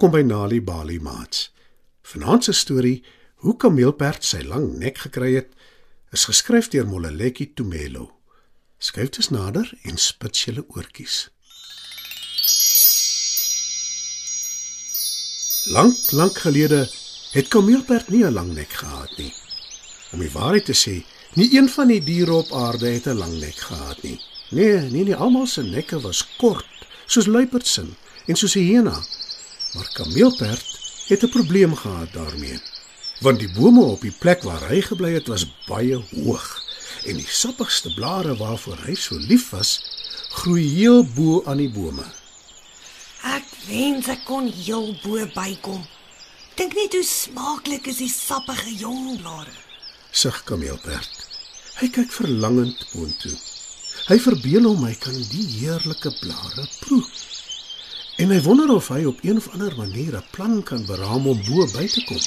Welkom by Nali Bali Mats. Vanaand se storie, hoe kameelperd sy lang nek gekry het, is geskryf deur Moleleki Tumelo. Skryf dit nader en spits julle oortjies. Lank, lank gelede het kameelperd nie 'n lang nek gehad nie. Om die waarheid te sê, nie een van die diere op aarde het 'n lang nek gehad nie. Nee, nee, nie almal se nekke was kort, soos luiperdse en soos 'n hyena. Maar kameelperd het 'n probleem gehad daarmee. Want die bome op die plek waar hy gebly het was baie hoog en die sappigste blare waarvoor hy so lief was, groei heel bo aan die bome. Ek wens ek kon heel bo bykom. Dink net hoe smaaklik is die sappige jong blare. Sug kameelperd. Hy kyk verlangend boontoe. Hy verbeel hom hy kan die heerlike blare proe. En hy wonder of hy op een of ander manier 'n plan kan beraam om bo by te kom.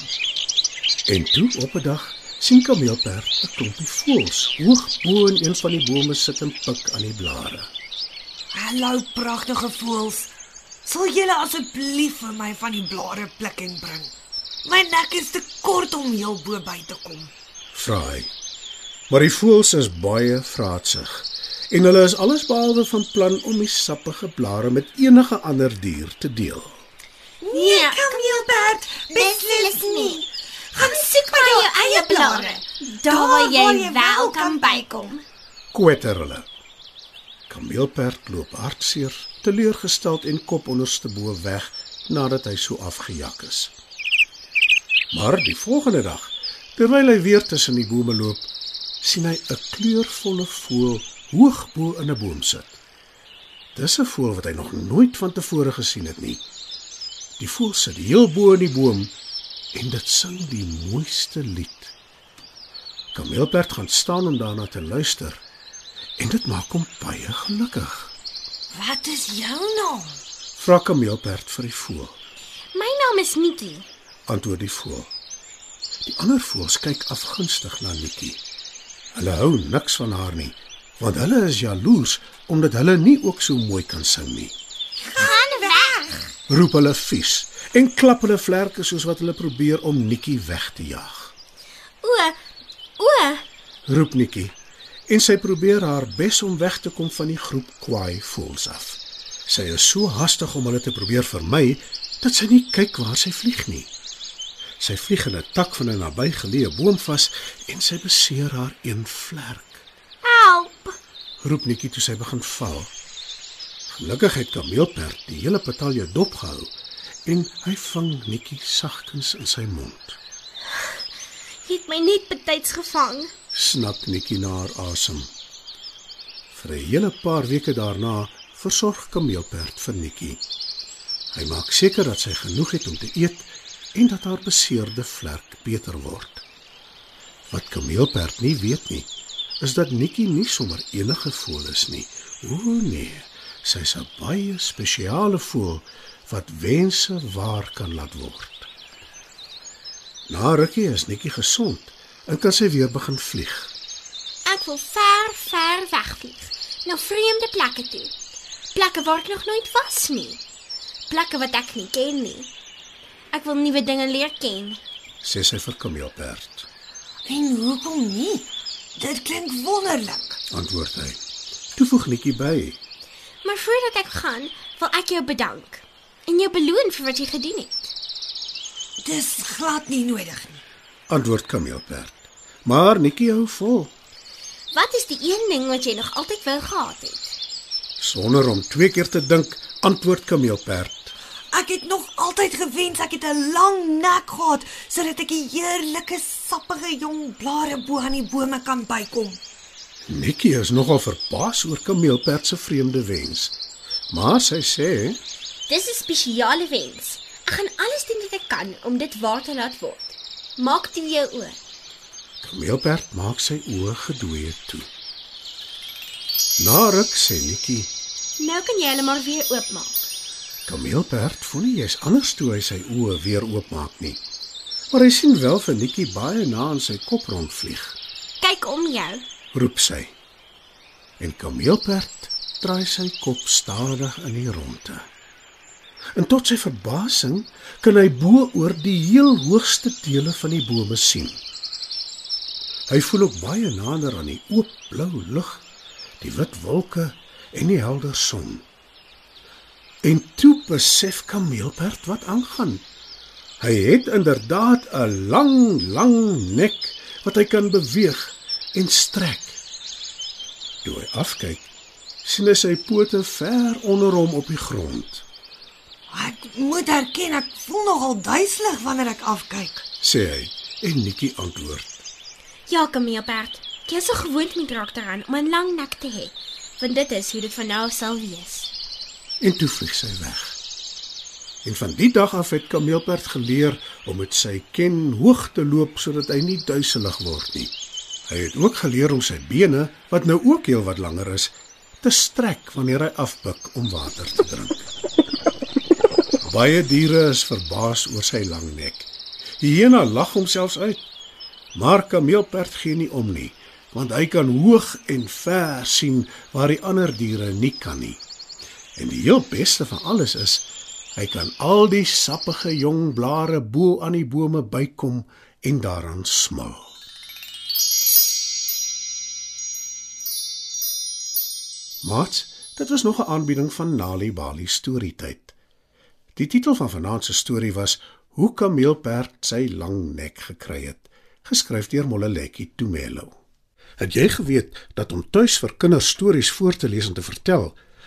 En toe op 'n dag sien kameelperd 'n klompie voëls hoog bo in een van die bome sit en pik aan die blare. Hallo pragtige voëls. Sal julle asseblief vir my van die blare pluk en bring? My nek is te kort om heel bo by te kom. Vra hy. Maar die voëls is baie vraatsig en hulle is alles behalwe van plan om die sappige blare met enige ander dier te deel. Nee, kameelperd, beslis nie. Gaan soek maar jou eie blare. Daar waar jy wel kan bykom. Kwetter hulle. Kameelperd loop hartseer, teleurgesteld en kop onderste bo weg nadat hy so afgejak is. Maar die volgende dag, terwyl hy weer tussen die bome loop, sien hy 'n kleurvolle voël hoog bo in 'n boom sit. Dis 'n voël wat hy nog nooit van tevore gesien het nie. Die voël sit heel bo in die boom en dit sing die mooiste lied. Kameelperd gaan staan om daarna te luister en dit maak hom baie gelukkig. Wat is jou naam? Vra Kameelperd vir die voël. My naam is Nikki. antwoord die voël. Die ander voëls kyk afgunstig na Nikki. Hulle hou niks van haar nie, want hulle is jaloers omdat hulle nie ook so mooi kan sing nie. Gaan weg. Roep hulle vies en klap hulle vlerke soos wat hulle probeer om Nikki weg te jaag. O, o, Roep Nikki en sy probeer haar bes om weg te kom van die groep kwaai voëls af. Sy is so hastig om hulle te probeer vermy dat sy nie kyk waar sy vlieg nie. Sy vlieg in 'n tak van 'n nabygeleë boom vas en sy beseer haar een vlerk. Roep Nikki toe sy begin val. Gelukkig het Kameelperd die hele patalje dopgehou en hy vang Nikki sagkens in sy mond. Jy het my net betyds gevang. Snak Nikki na haar asem. Vir 'n hele paar weke daarna versorg Kameelperd vir Nikki. Hy maak seker dat sy genoeg het om te eet en dat haar beseerde vlerk beter word. Wat Kameelperd nie weet nie, is dat Nikki nie sommer enige voël is nie. O nee, sy's 'n baie spesiale voël wat wense waar kan laat word. Na rukkie is Nikki gesond en kan sy weer begin vlieg. Ek wil ver, ver wegvlieg. Na vreemde plekke toe. Plekke waar ek nog nooit was nie. Plekke wat ek nie ken nie. Ek wil nuwe dinge leer ken. sê sy vir Kameelperd. En hoekom nie? Dit klink wonderlik. Antwoord hy. Toe voeg Nikki by. Maar voordat ek gaan, wil ek jou bedank en jou beloon vir wat jy gedoen het. Dis glad nie nodig nie. Antwoord Kameelperd. Maar Nikki hou vol. Wat is die een ding wat jy nog altyd wou gehad het? Sonder om twee keer te dink, antwoord Kameelperd. Ek het nog altyd gewens ek het 'n lang nek gehad sodat ek die heerlike sappige jong blare bo aan die bome kan bykom. Nikki is nogal verbaas oor Kameelperd se vreemde wens. Maar sy sê, Dis 'n spesiale wens. Ek gaan alles doen wat ek kan om dit waar te laat word. Maak toe jou oë. Kameelperd maak sy oë gedooie toe. Na ruk sê Nikki, Nou kan jy hulle maar weer oopmaak. Kameelperd voel nie jy's anders toe hy sy oë weer oopmaak nie. Maar hy sien wel vir Nikki baie na in sy kop rondvlieg. Kyk om jou. roep sy. En Kameelperd draai sy kop stadig in die ronde. En tot sy verbasing kan hy bo oor die heel hoogste dele van die bome sien. Hy voel ook baie nader aan die oop blou lug, die wit wolke en die helder son. En toe besef Kameelperd wat aangaan. Hy het inderdaad 'n lang, lang nek wat hy kan beweeg en strek. Toe hy afkyk, sien hy sy pote ver onder hom op die grond. Ek moet erken ek voel nogal duiselig wanneer ek afkyk. sê hy en Nikki antwoord. Ja, kameelperd. Jy is so gewoond met raak daaraan om 'n lang nek te hê, want dit is hoe dit van nou af sal wees. En toe vlieg sy weg. En van die dag af het Kameelperd geleer om met sy ken hoog te loop sodat hy nie duiselig word nie. Hy het ook geleer om sy bene, wat nou ook heel wat langer is, te strek wanneer hy afbuk om water te drink. Baie diere is verbaas oor sy lang nek. Hyena lag homself uit. Maar Kameelperd gee nie om nie, want hy kan hoog en ver sien waar die ander diere nie kan nie. En die heel beste van alles is hy kan al die sappige jong blare bo aan die bome bykom en daaraan smil. Mats, dit was nog 'n aanbieding van Nali Bali Storytyd. Die titel van vanaand se storie was Hoe Kameelperd sy lang nek gekry het, geskryf deur Molleletjie Tumelo. Het jy geweet dat om tuis vir kinders stories voor te lees en te vertel,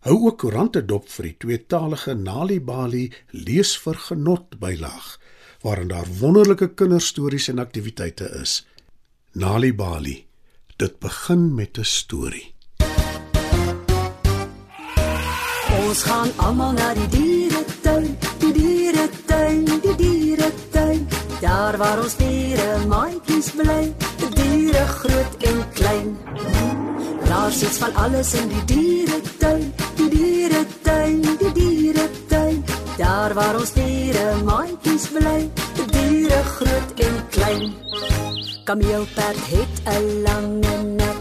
Hou ook koerante dop vir die tweetalige Nalibali lees vir genot bylaag waarin daar wonderlike kinderstories en aktiwiteite is. Nalibali. Dit begin met 'n storie. Ons gaan almal na die dieretuin, die dieretuin, die dieretuin. Daar waar ons diere maatjies bly, die diere groot en klein. Daar's iets van alles in die dieretuin, die dieretuin, die dieretuin. Daar waar ons diere maatjies bly, die diere groot en klein. Kameelperd het 'n lange nek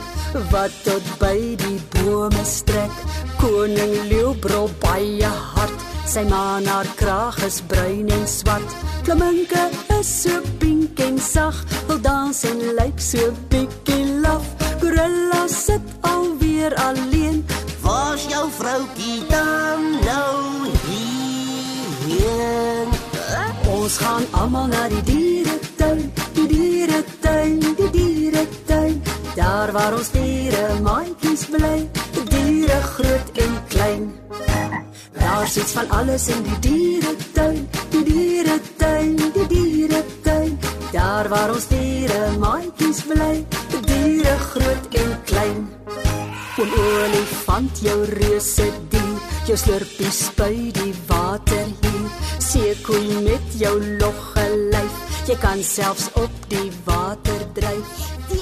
wat tot by die bome strek. Koning leeu brul baie hard. Sy maan haar kraag is bruin en swart. Flaminke is so pink en sag, wil dans en lyk so bietjie laf. Gorilla sit alweer alleen. Waar's jou vroutjie dan nou hier? Ons gaan almal na die dieretuin, die dieretuin, die dieretuin. Daar waar ons diere maatjies bly, die diere groot en klein. Daar sit van alles in die dieretuin, die dieretuin, die dieretuin. Daar waar ons diere maatjies bly, die diere groot en klein. Oom olifant jou reuse dier, jou slurpie spui die water hier. Seekoei met jou logge lyf, jy kan selfs op die water dryf.